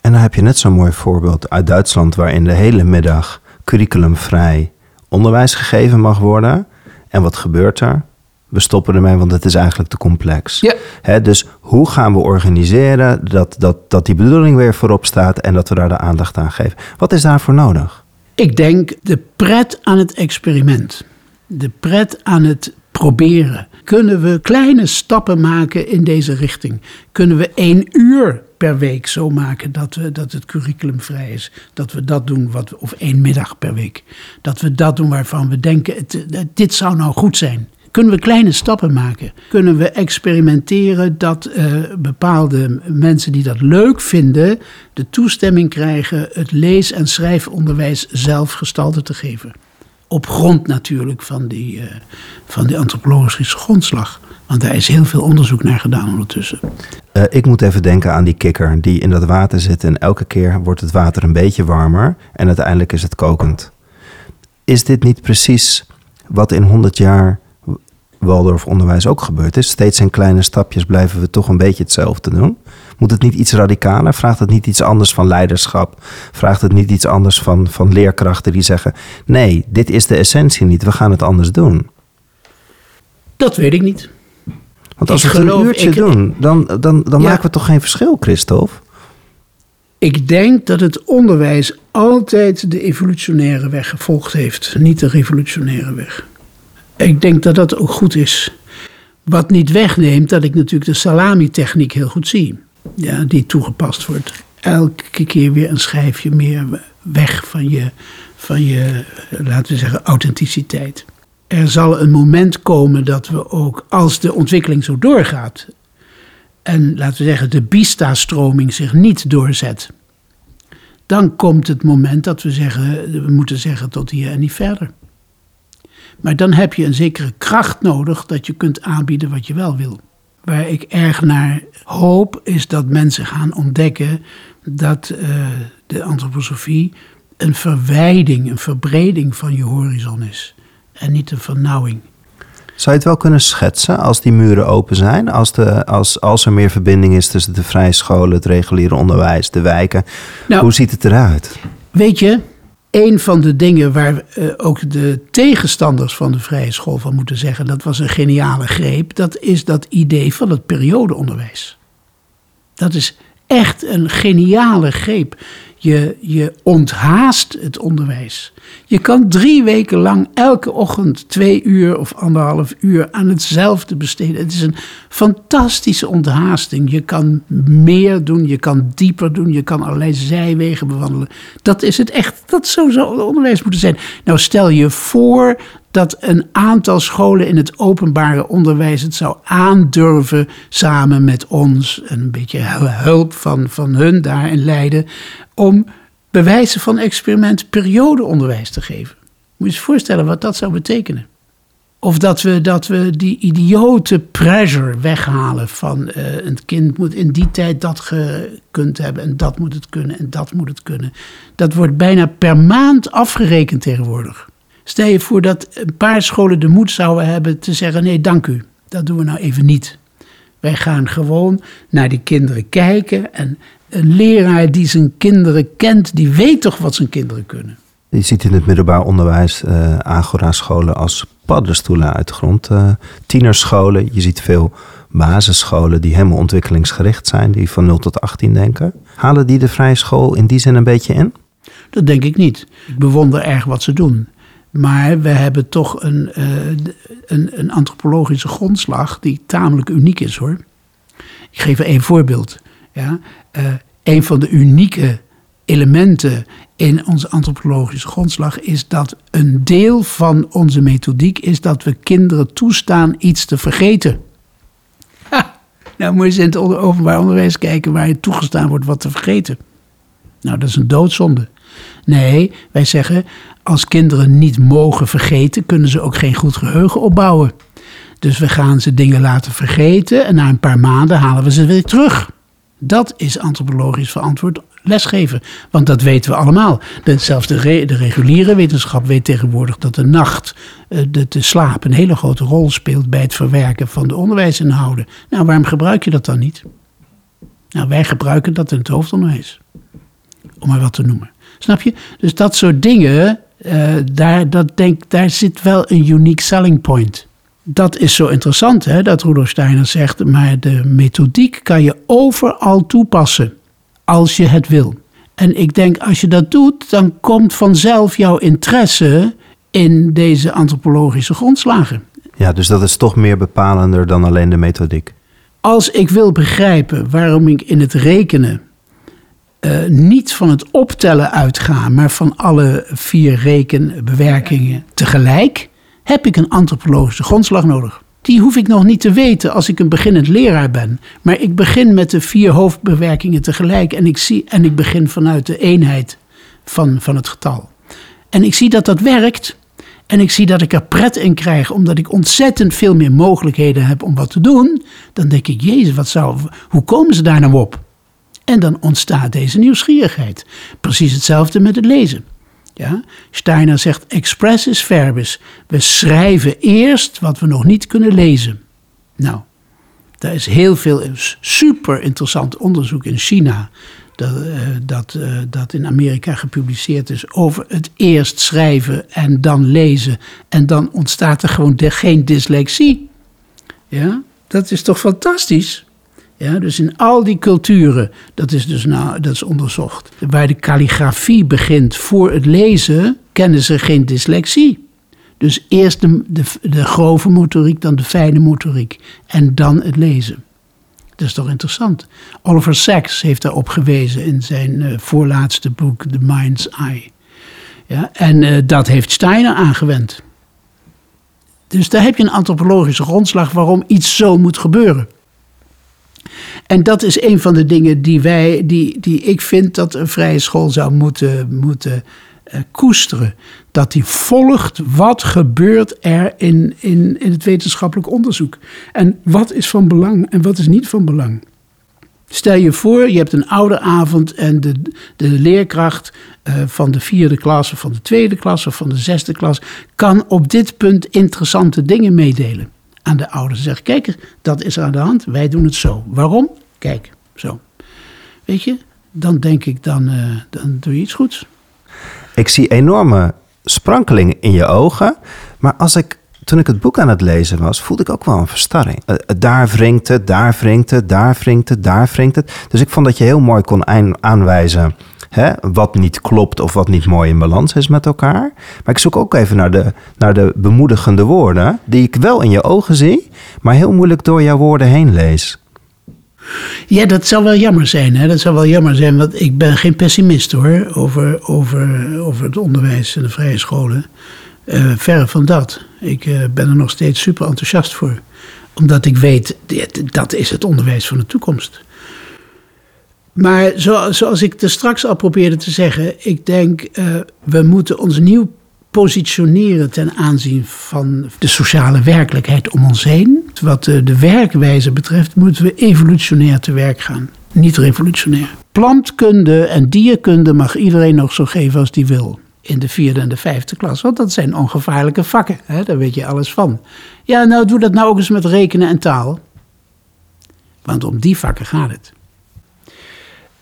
En dan heb je net zo'n mooi voorbeeld uit Duitsland, waarin de hele middag curriculumvrij onderwijs gegeven mag worden. En wat gebeurt er? We stoppen ermee, want het is eigenlijk te complex. Ja. Hè, dus hoe gaan we organiseren dat, dat, dat die bedoeling weer voorop staat en dat we daar de aandacht aan geven? Wat is daarvoor nodig? Ik denk de pret aan het experiment. De pret aan het proberen. Kunnen we kleine stappen maken in deze richting? Kunnen we één uur per week zo maken dat, we, dat het curriculum vrij is? Dat we dat doen, wat, we- of één middag per week. Dat we dat doen waarvan we denken, het, eh, dit zou nou goed zijn. Kunnen we kleine stappen maken? Kunnen we experimenteren dat eh, bepaalde mensen die dat leuk vinden, de toestemming krijgen het lees- en schrijfonderwijs zelf gestalte te geven? Op grond natuurlijk van die, eh, van die antropologische grondslag. Want daar is heel veel onderzoek naar gedaan ondertussen. Eh, ik moet even denken aan die kikker die in dat water zit en elke keer wordt het water een beetje warmer en uiteindelijk is het kokend. Is dit niet precies wat in 100 jaar Waldorf-onderwijs ook gebeurd is? Steeds in kleine stapjes blijven we toch een beetje hetzelfde doen. Moet het niet iets radicaler? Vraagt het niet iets anders van leiderschap? Vraagt het niet iets anders van, van leerkrachten die zeggen: nee, dit is de essentie niet, we gaan het anders doen? Dat weet ik niet. Want als Ik we het geloof- een uurtje ik- doen, dan, dan, dan Ja. maken we toch geen verschil, Christophe? Ik denk dat het onderwijs altijd de evolutionaire weg gevolgd heeft, niet de revolutionaire weg. Ik denk dat dat ook goed is. Wat niet wegneemt dat ik natuurlijk de salami-techniek heel goed zie. Ja, die toegepast wordt. Elke keer weer een schijfje meer weg van je, van je laten we zeggen, authenticiteit. Er zal een moment komen dat we ook, als de ontwikkeling zo doorgaat, en laten we zeggen de Bista-stroming zich niet doorzet, dan komt het moment dat we zeggen, we moeten zeggen tot hier en niet verder. Maar dan heb je een zekere kracht nodig dat je kunt aanbieden wat je wel wil. Waar ik erg naar hoop is dat mensen gaan ontdekken dat uh, de antroposofie een verwijding, een verbreding van je horizon is. En niet een vernauwing. Zou je het wel kunnen schetsen als die muren open zijn? Als, de, als, als er meer verbinding is tussen de vrije scholen, het reguliere onderwijs, de wijken. Nou, Hoe ziet het eruit? Weet je, een van de dingen waar uh, ook de tegenstanders van de vrije school van moeten zeggen, dat was een geniale greep, dat is dat idee van het periodeonderwijs. Dat is echt een geniale greep. Je, je onthaast het onderwijs. Je kan drie weken lang elke ochtend twee uur of anderhalf uur aan hetzelfde besteden. Het is een fantastische onthaasting. Je kan meer doen, je kan dieper doen, je kan allerlei zijwegen bewandelen. Dat is het echt. Dat zou zo onderwijs moeten zijn. Nou, stel je voor dat een aantal scholen in het openbare onderwijs het zou aandurven samen met ons, en een beetje hulp van, van hun daar in Leiden, om bewijzen van experiment periodeonderwijs te geven. Moet je je voorstellen wat dat zou betekenen. Of dat we, dat we die idiote pressure weghalen van uh, een kind moet in die tijd dat gekund hebben en dat moet het kunnen en dat moet het kunnen. Dat wordt bijna per maand afgerekend tegenwoordig. Stel je voor dat een paar scholen de moed zouden hebben te zeggen: nee, dank u, dat doen we nou even niet. Wij gaan gewoon naar die kinderen kijken en een leraar die zijn kinderen kent, die weet toch wat zijn kinderen kunnen. Je ziet in het middelbaar onderwijs uh, Agora-scholen als paddenstoelen uit de grond. Uh, tienerscholen, je ziet veel basisscholen die helemaal ontwikkelingsgericht zijn, die van 0 tot 18 denken. Halen die de vrije school in die zin een beetje in? Dat denk ik niet. Ik bewonder erg wat ze doen. Maar we hebben toch een, uh, een, een, antropologische grondslag die tamelijk uniek is hoor. Ik geef een voorbeeld. Ja? Uh, een van de unieke elementen in onze antropologische grondslag is dat een deel van onze methodiek is dat we kinderen toestaan iets te vergeten. Nou moet je eens in het openbaar onderwijs kijken waar je toegestaan wordt wat te vergeten. Nou, dat is een doodzonde. Nee, wij zeggen als kinderen niet mogen vergeten, kunnen ze ook geen goed geheugen opbouwen. Dus we gaan ze dingen laten vergeten en na een paar maanden halen we ze weer terug. Dat is antropologisch verantwoord lesgeven. Want dat weten we allemaal. zelfs de, reguliere wetenschap weet tegenwoordig dat de nacht, eh, de, de slaap, een hele grote rol speelt bij het verwerken van de onderwijsinhouden. Nou, waarom gebruik je dat dan niet? Nou, wij gebruiken dat in het hoofdonderwijs. Om maar wat te noemen. Snap je? Dus dat soort dingen, uh, daar, dat denk, daar zit wel een unique selling point dat is zo interessant, hè, dat Rudolf Steiner zegt, maar de methodiek kan je overal toepassen als je het wil. En ik denk, als je dat doet, dan komt vanzelf jouw interesse in deze antropologische grondslagen. Ja, dus dat is toch meer bepalender dan alleen de methodiek. Als ik wil begrijpen waarom ik in het rekenen uh, niet van het optellen uitga, maar van alle vier rekenbewerkingen tegelijk, heb ik een antropologische grondslag nodig. Die hoef ik nog niet te weten als ik een beginnend leraar ben. Maar ik begin met de vier hoofdbewerkingen tegelijk en ik, zie, en ik begin vanuit de eenheid van, van het getal. En ik zie dat dat werkt. En ik zie dat ik er pret in krijg, omdat ik ontzettend veel meer mogelijkheden heb om wat te doen. Dan denk ik, Jezus, wat zou, hoe komen ze daar nou op? En dan ontstaat deze nieuwsgierigheid. Precies hetzelfde met het lezen. Ja? Steiner zegt expressis verbis. We schrijven eerst wat we nog niet kunnen lezen. Nou, daar is heel veel super interessant onderzoek in China. Dat, uh, dat, uh, dat in Amerika gepubliceerd is over het eerst schrijven en dan lezen. En dan ontstaat er gewoon geen dyslexie. Ja, dat is toch fantastisch? Ja, dus in al die culturen, dat is dus nou, dat is onderzocht, waar de kalligrafie begint voor het lezen, kennen ze geen dyslexie. Dus eerst de, de, grove motoriek, dan de fijne motoriek en dan het lezen. Dat is toch interessant? Oliver Sacks heeft daarop gewezen in zijn uh, voorlaatste boek, The Mind's Eye. Ja, en uh, dat heeft Steiner aangewend. Dus daar heb je een antropologische grondslag waarom iets zo moet gebeuren. En dat is een van de dingen die, wij, die, die ik vind dat een vrije school zou moeten, moeten uh, koesteren. Dat die volgt wat gebeurt er in, in, in het wetenschappelijk onderzoek. En wat is van belang en wat is niet van belang. Stel je voor, je hebt een oude avond en de, de leerkracht uh, van de vierde klas of van de tweede klas of van de zesde klas kan op dit punt interessante dingen meedelen aan de ouders. Zeg, kijk, dat is aan de hand, wij doen het zo. Waarom? Kijk, zo. Weet je, dan denk ik, dan, uh, dan doe je iets goeds. Ik zie enorme sprankelingen in je ogen. Maar als ik, toen ik het boek aan het lezen was, voelde ik ook wel een verstarring. Uh, daar wringt het, daar wringt het, daar wringt het, daar wringt het. Dus ik vond dat je heel mooi kon aanwijzen hè, wat niet klopt of wat niet mooi in balans is met elkaar. Maar ik zoek ook even naar de, naar de bemoedigende woorden, die ik wel in je ogen zie, maar heel moeilijk door jouw woorden heen lees. Ja, dat zou wel jammer zijn. Hè? Dat zou wel jammer zijn, want ik ben geen pessimist hoor, over, over, over het onderwijs en de vrije scholen. Uh, verre van dat. Ik uh, ben er nog steeds super enthousiast voor. Omdat ik weet, dat is het onderwijs van de toekomst. Maar zoals ik er straks al probeerde te zeggen, ik denk, uh, we moeten ons nieuw positioneren ten aanzien van de sociale werkelijkheid om ons heen. Wat de werkwijze betreft moeten we evolutionair te werk gaan, niet revolutionair. Plantkunde en dierkunde mag iedereen nog zo geven als die wil. In de vierde en de vijfde klas. Want dat zijn ongevaarlijke vakken. Hè? Daar weet je alles van. Ja, nou doe dat nou ook eens met rekenen en taal. Want om die vakken gaat het.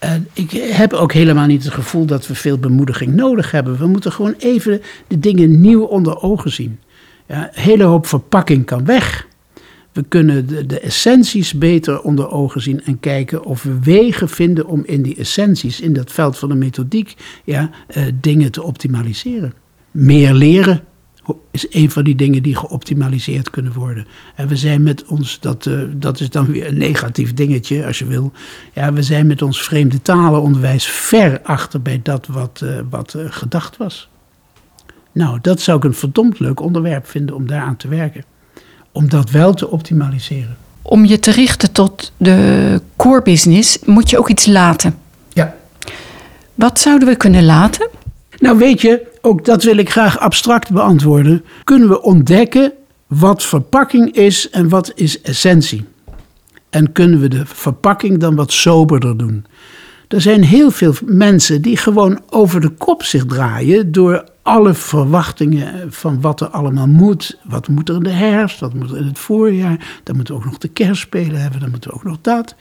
En ik heb ook helemaal niet het gevoel dat we veel bemoediging nodig hebben. We moeten gewoon even de dingen nieuw onder ogen zien. Ja, een hele hoop verpakking kan weg. We kunnen de, de, essenties beter onder ogen zien en kijken of we wegen vinden om in die essenties, in dat veld van de methodiek, ja, uh, dingen te optimaliseren. Meer leren is een van die dingen die geoptimaliseerd kunnen worden. En we zijn met ons, dat, uh, dat is dan weer een negatief dingetje als je wil. Ja, we zijn met ons vreemde talenonderwijs ver achter bij dat wat, uh, wat uh, gedacht was. Nou, dat zou ik een verdomd leuk onderwerp vinden om daaraan te werken. Om dat wel te optimaliseren. Om je te richten tot de core business moet je ook iets laten. Ja. Wat zouden we kunnen laten? Nou, weet je, ook dat wil ik graag abstract beantwoorden. Kunnen we ontdekken wat verpakking is en wat is essentie? En kunnen we de verpakking dan wat soberder doen? Er zijn heel veel mensen die gewoon over de kop zich draaien door alle verwachtingen van wat er allemaal moet. Wat moet er in de herfst, wat moet er in het voorjaar. Dan moeten we ook nog de kerstspelen hebben, dan moeten we ook nog dat.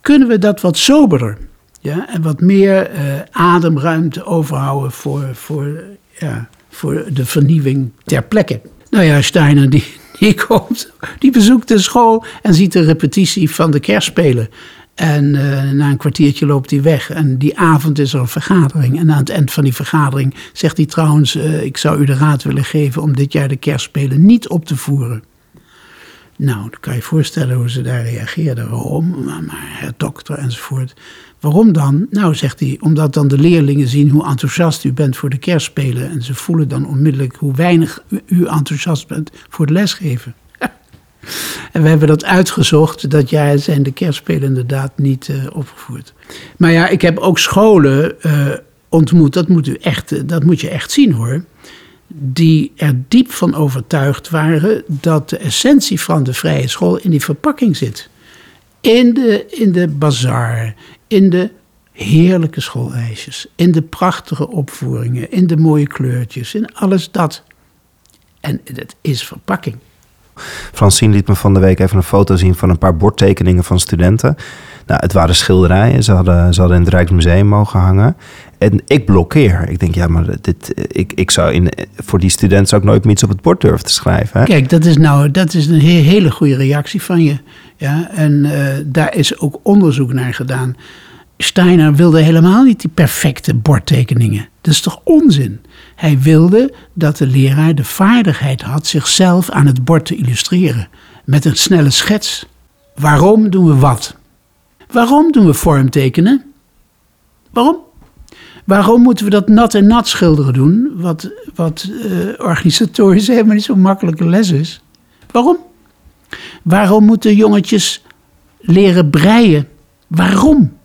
Kunnen we dat wat soberder? Ja, en wat meer uh, ademruimte overhouden voor, voor, ja, voor de vernieuwing ter plekke. Nou ja, Steiner die, die komt, die bezoekt de school en ziet de repetitie van de kerstspelen. En uh, na een kwartiertje loopt hij weg. En die avond is er een vergadering. En aan het eind van die vergadering zegt hij trouwens: uh, Ik zou u de raad willen geven om dit jaar de kerstspelen niet op te voeren. Nou, dan kan je je voorstellen hoe ze daar reageerden. Waarom? Maar, maar dokter enzovoort. Waarom dan? Nou, zegt hij, omdat dan de leerlingen zien hoe enthousiast u bent voor de kerstspelen. En ze voelen dan onmiddellijk hoe weinig u enthousiast bent voor het lesgeven. [laughs] en we hebben dat uitgezocht. Dat jaar zijn de kerstspelen inderdaad niet uh, opgevoerd. Maar ja, ik heb ook scholen uh, ontmoet. Dat moet, u echt, dat moet je echt zien hoor die er diep van overtuigd waren dat de essentie van de vrije school in die verpakking zit. In de, in de bazaar, in de heerlijke schoolreisjes, in de prachtige opvoeringen, in de mooie kleurtjes, in alles dat. En het is verpakking. Francine liet me van de week even een foto zien van een paar bordtekeningen van studenten. Nou, het waren schilderijen. Ze hadden, ze hadden in het Rijksmuseum mogen hangen. En ik blokkeer. Ik denk, ja, maar dit, ik, ik zou in, voor die student zou ik nooit meer iets op het bord durven te schrijven. Hè? Kijk, dat is nou dat is een hele goede reactie van je. Ja, en uh, daar is ook onderzoek naar gedaan. Steiner wilde helemaal niet die perfecte bordtekeningen. Dat is toch onzin? Hij wilde dat de leraar de vaardigheid had zichzelf aan het bord te illustreren. Met een snelle schets. Waarom doen we wat? Waarom doen we vormtekenen? Waarom? Waarom moeten we dat nat en nat schilderen doen? Wat, wat uh, organisatorisch [laughs] helemaal niet zo'n makkelijke les is. Waarom? Waarom moeten jongetjes leren breien? Waarom?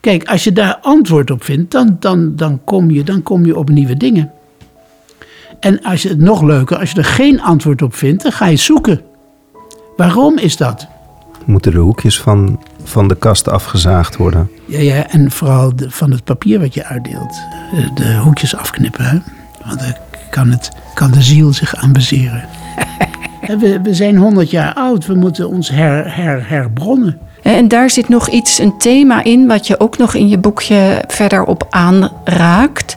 Kijk, als je daar antwoord op vindt, dan, dan, dan, kom je, dan kom je op nieuwe dingen. En als je het nog leuker, als je er geen antwoord op vindt, dan ga je zoeken. Waarom is dat? Moeten de hoekjes van, van de kast afgezaagd worden? Ja, ja en vooral de, van het papier wat je uitdeelt. Eh, de hoekjes afknippen, hè? want dan kan, het, kan de ziel zich aan bezeren. [laughs] we, we zijn honderd jaar oud, we moeten ons her, her, herbronnen. En daar zit nog iets, een thema in, wat je ook nog in je boekje verder op aanraakt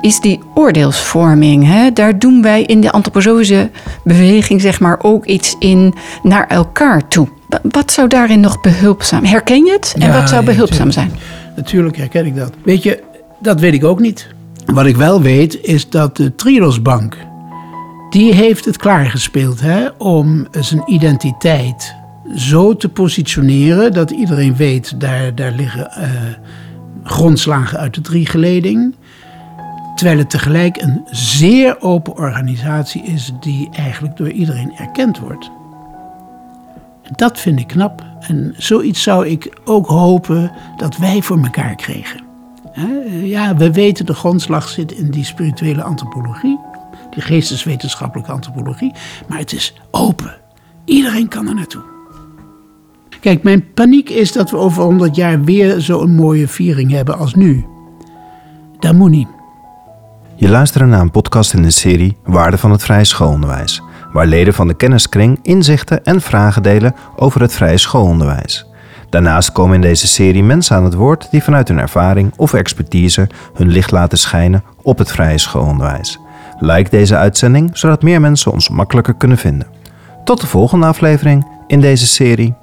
is die oordeelsvorming. Hè? Daar doen wij in de antroposofische beweging zeg maar ook iets in naar elkaar toe. Wat zou daarin nog behulpzaam? Herken je het? En wat zou behulpzaam zijn? Natuurlijk herken ik dat. Weet je, dat weet ik ook niet. Wat ik wel weet is dat de Triodosbank, die heeft het klaargespeeld hè, om zijn identiteit zo te positioneren dat iedereen weet, daar, daar liggen uh, grondslagen uit de driegeleding. Terwijl het tegelijk een zeer open organisatie is die eigenlijk door iedereen erkend wordt. Dat vind ik knap. En zoiets zou ik ook hopen dat wij voor elkaar kregen. Ja, we weten de grondslag zit in die spirituele antropologie, die geesteswetenschappelijke antropologie, maar het is open. Iedereen kan er naartoe. Kijk, mijn paniek is dat we over 100 jaar weer zo'n mooie viering hebben als nu. Dat moet niet. Je luistert naar een podcast in de serie Waarde van het Vrije Schoolonderwijs, waar leden van de kenniskring inzichten en vragen delen over het vrije schoolonderwijs. Daarnaast komen in deze serie mensen aan het woord die vanuit hun ervaring of expertise hun licht laten schijnen op het vrije schoolonderwijs. Like deze uitzending zodat meer mensen ons makkelijker kunnen vinden. Tot de volgende aflevering in deze serie.